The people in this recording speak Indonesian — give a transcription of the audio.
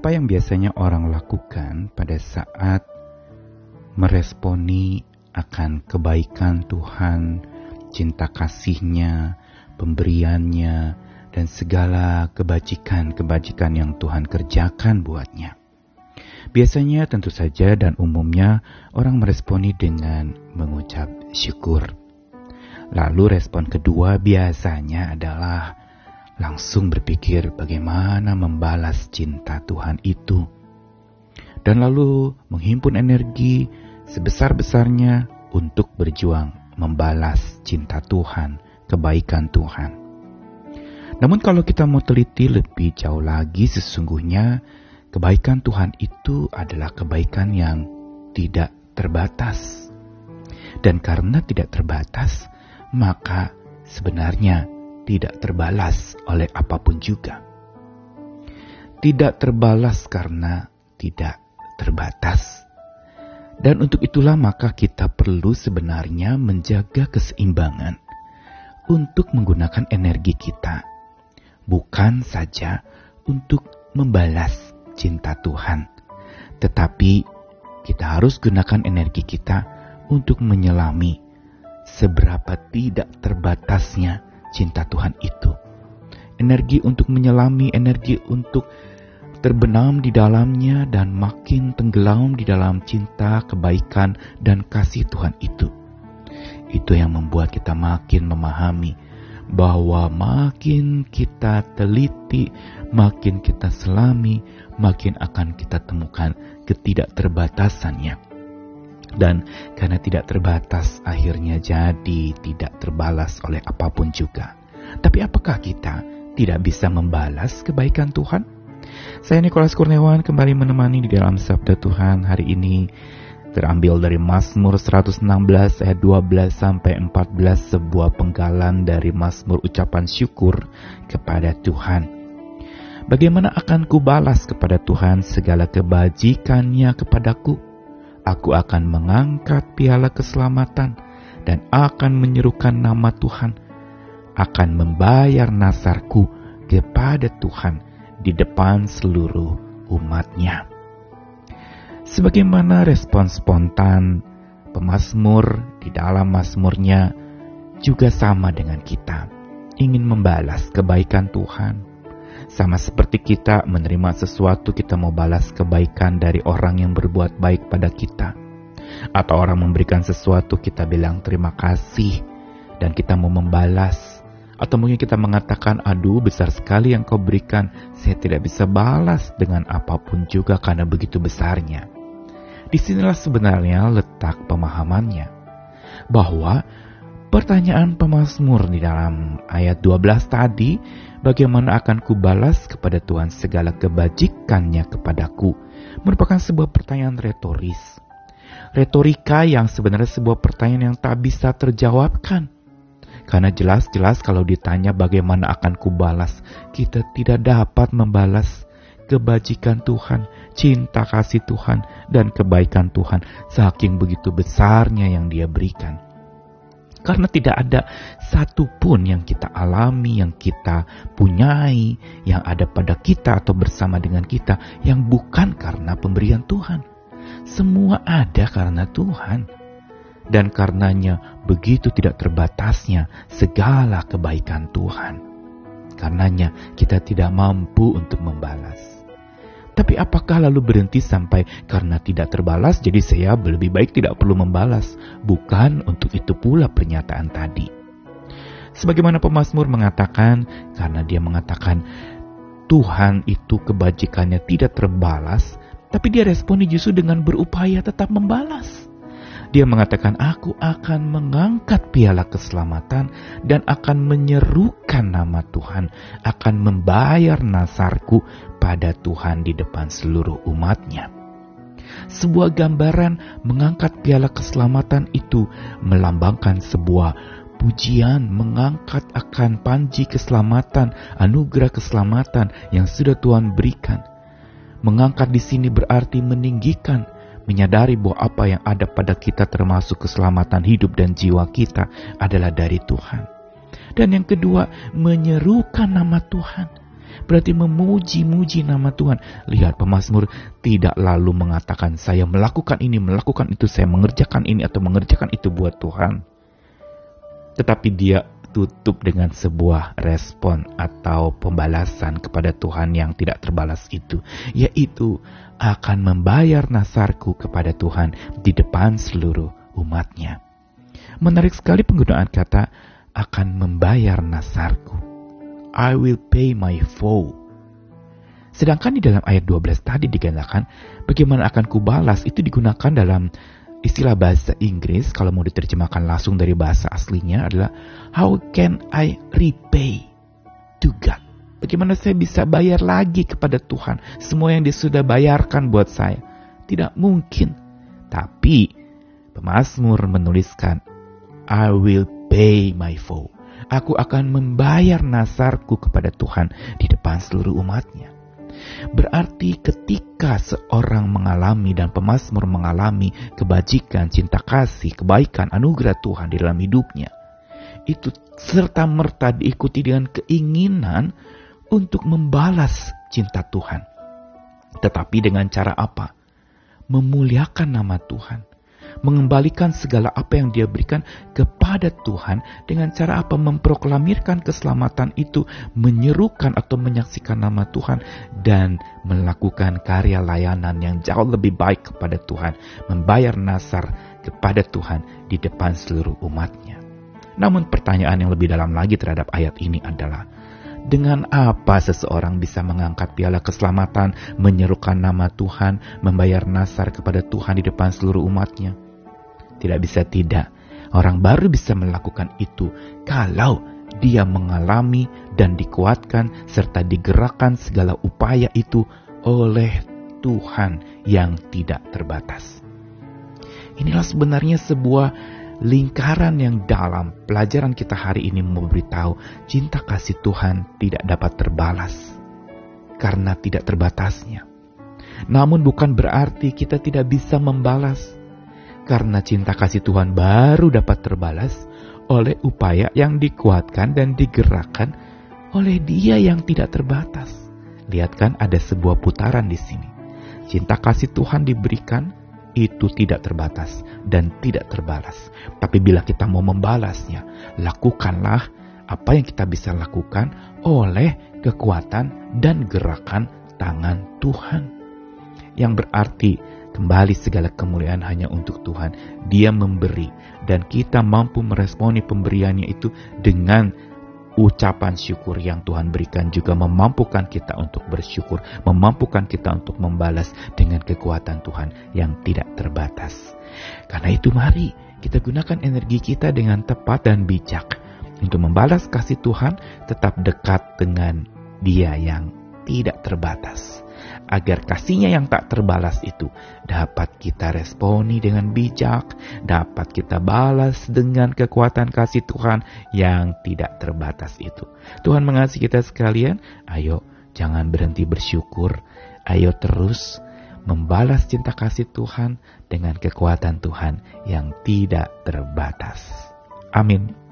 Apa yang biasanya orang lakukan pada saat meresponi akan kebaikan Tuhan, cinta kasihnya, pemberiannya, dan segala kebajikan-kebajikan yang Tuhan kerjakan buatnya. Biasanya tentu saja dan umumnya orang meresponi dengan mengucap syukur. Lalu respon kedua biasanya adalah langsung berpikir bagaimana membalas cinta Tuhan itu. Dan lalu menghimpun energi sebesar-besarnya untuk berjuang membalas cinta Tuhan, kebaikan Tuhan. Namun kalau kita mau teliti lebih jauh lagi sesungguhnya kebaikan Tuhan itu adalah kebaikan yang tidak terbatas. Dan karena tidak terbatas, maka sebenarnya tidak terbalas oleh apa pun juga. Tidak terbalas karena tidak terbatas. Dan untuk itulah maka kita perlu sebenarnya menjaga keseimbangan untuk menggunakan energi kita, bukan saja untuk membalas cinta Tuhan, tetapi kita harus gunakan energi kita untuk menyelami seberapa tidak terbatasnya cinta Tuhan itu. Energi untuk menyelami, energi untuk terbenam di dalamnya dan makin tenggelam di dalam cinta, kebaikan, dan kasih Tuhan itu. Itu yang membuat kita makin memahami bahwa makin kita teliti, makin kita selami, makin akan kita temukan ketidakterbatasannya. Dan karena tidak terbatas, akhirnya jadi tidak terbalas oleh apa pun juga. Tapi apakah kita tidak bisa membalas kebaikan Tuhan? Saya Nikolas Kurniawan kembali menemani di dalam Sabda Tuhan hari ini terambil dari Mazmur 116 ayat 12 sampai 14 sebuah penggalan dari Mazmur ucapan syukur kepada Tuhan. Bagaimana akan kubalas kepada Tuhan segala kebajikannya kepadaku? Aku akan mengangkat piala keselamatan dan akan menyerukan nama Tuhan, akan membayar nasarku kepada Tuhan di depan seluruh umatnya. Sebagaimana respon spontan pemazmur di dalam mazmurnya juga sama dengan kita, ingin membalas kebaikan Tuhan. Sama seperti kita menerima sesuatu, kita mau balas kebaikan dari orang yang berbuat baik pada kita. Atau orang memberikan sesuatu, kita bilang terima kasih, dan kita mau membalas atau mungkin kita mengatakan, aduh besar sekali yang kau berikan, saya tidak bisa balas dengan apa pun juga karena begitu besarnya. Di sinilah sebenarnya letak pemahamannya. Bahwa pertanyaan pemazmur di dalam ayat 12 tadi, bagaimana akan kubalas kepada Tuhan segala kebajikannya kepadaku, merupakan sebuah pertanyaan retoris. Retorika yang sebenarnya sebuah pertanyaan yang tak bisa terjawabkan karena jelas-jelas kalau ditanya bagaimana akan kubalas, kita tidak dapat membalas kebajikan Tuhan, cinta kasih Tuhan, dan kebaikan Tuhan saking begitu besarnya yang dia berikan. Karena tidak ada satupun yang kita alami, yang kita punyai, yang ada pada kita atau bersama dengan kita, yang bukan karena pemberian Tuhan. Semua ada karena Tuhan dan karenanya begitu tidak terbatasnya segala kebaikan Tuhan. Karenanya kita tidak mampu untuk membalas. Tapi apakah lalu berhenti sampai karena tidak terbalas jadi saya lebih baik tidak perlu membalas? Bukan untuk itu pula pernyataan tadi. Sebagaimana pemazmur mengatakan karena dia mengatakan Tuhan itu kebajikannya tidak terbalas, tapi dia responi justru dengan berupaya tetap membalas. Dia mengatakan, "Aku akan mengangkat piala keselamatan dan akan menyerukan nama Tuhan, akan membayar nasarku pada Tuhan di depan seluruh umatnya." Sebuah gambaran mengangkat piala keselamatan itu melambangkan sebuah pujian mengangkat akan panji keselamatan, anugerah keselamatan yang sudah Tuhan berikan. Mengangkat di sini berarti meninggikan, menyadari bahwa apa yang ada pada kita termasuk keselamatan hidup dan jiwa kita adalah dari Tuhan. Dan yang kedua, menyerukan nama Tuhan. Berarti memuji-muji nama Tuhan. Lihat pemazmur tidak lalu mengatakan saya melakukan ini, melakukan itu, saya mengerjakan ini atau mengerjakan itu buat Tuhan. Tetapi dia tutup dengan sebuah respon atau pembalasan kepada Tuhan yang tidak terbalas itu, yaitu akan membayar nasarku kepada Tuhan di depan seluruh umatnya. Menarik sekali penggunaan kata akan membayar nasarku. I will pay my foe. Sedangkan di dalam ayat 12 tadi dikatakan bagaimana akan kubalas itu digunakan dalam istilah bahasa Inggris kalau mau diterjemahkan langsung dari bahasa aslinya adalah how can I repay to God? Bagaimana saya bisa bayar lagi kepada Tuhan semua yang dia sudah bayarkan buat saya? Tidak mungkin. Tapi pemazmur menuliskan I will pay my foe. Aku akan membayar nasarku kepada Tuhan di depan seluruh umatnya. Berarti ketika seorang mengalami dan pemazmur mengalami kebajikan, cinta kasih, kebaikan, anugerah Tuhan di dalam hidupnya, itu serta merta diikuti dengan keinginan untuk membalas cinta Tuhan. Tetapi dengan cara apa? Memuliakan nama Tuhan mengembalikan segala apa yang dia berikan kepada Tuhan dengan cara apa memproklamirkan keselamatan itu, menyerukan atau menyaksikan nama Tuhan dan melakukan karya layanan yang jauh lebih baik kepada Tuhan, membayar nasar kepada Tuhan di depan seluruh umatnya. Namun pertanyaan yang lebih dalam lagi terhadap ayat ini adalah, dengan apa seseorang bisa mengangkat piala keselamatan, menyerukan nama Tuhan, membayar nasar kepada Tuhan di depan seluruh umatnya? Tidak bisa tidak. Orang baru bisa melakukan itu kalau dia mengalami dan dikuatkan serta digerakkan segala upaya itu oleh Tuhan yang tidak terbatas. Inilah sebenarnya sebuah lingkaran yang dalam pelajaran kita hari ini memberitahu cinta kasih Tuhan tidak dapat terbalas karena tidak terbatasnya. Namun bukan berarti kita tidak bisa membalas karena cinta kasih Tuhan baru dapat terbalas oleh upaya yang dikuatkan dan digerakkan oleh Dia yang tidak terbatas. Lihat kan ada sebuah putaran di sini. Cinta kasih Tuhan diberikan itu tidak terbatas dan tidak terbalas. Tapi bila kita mau membalasnya, lakukanlah apa yang kita bisa lakukan oleh kekuatan dan gerakan tangan Tuhan. Yang berarti Kembali segala kemuliaan hanya untuk Tuhan. Dia memberi dan kita mampu meresponi pemberiannya itu dengan ucapan syukur yang Tuhan berikan juga memampukan kita untuk bersyukur, memampukan kita untuk membalas dengan kekuatan Tuhan yang tidak terbatas. Karena itu mari kita gunakan energi kita dengan tepat dan bijak untuk membalas kasih Tuhan tetap dekat dengan Dia yang tidak terbatas agar kasihnya yang tak terbalas itu dapat kita responi dengan bijak, dapat kita balas dengan kekuatan kasih Tuhan yang tidak terbatas itu. Tuhan mengasihi kita sekalian, ayo jangan berhenti bersyukur, ayo terus membalas cinta kasih Tuhan dengan kekuatan Tuhan yang tidak terbatas. Amin.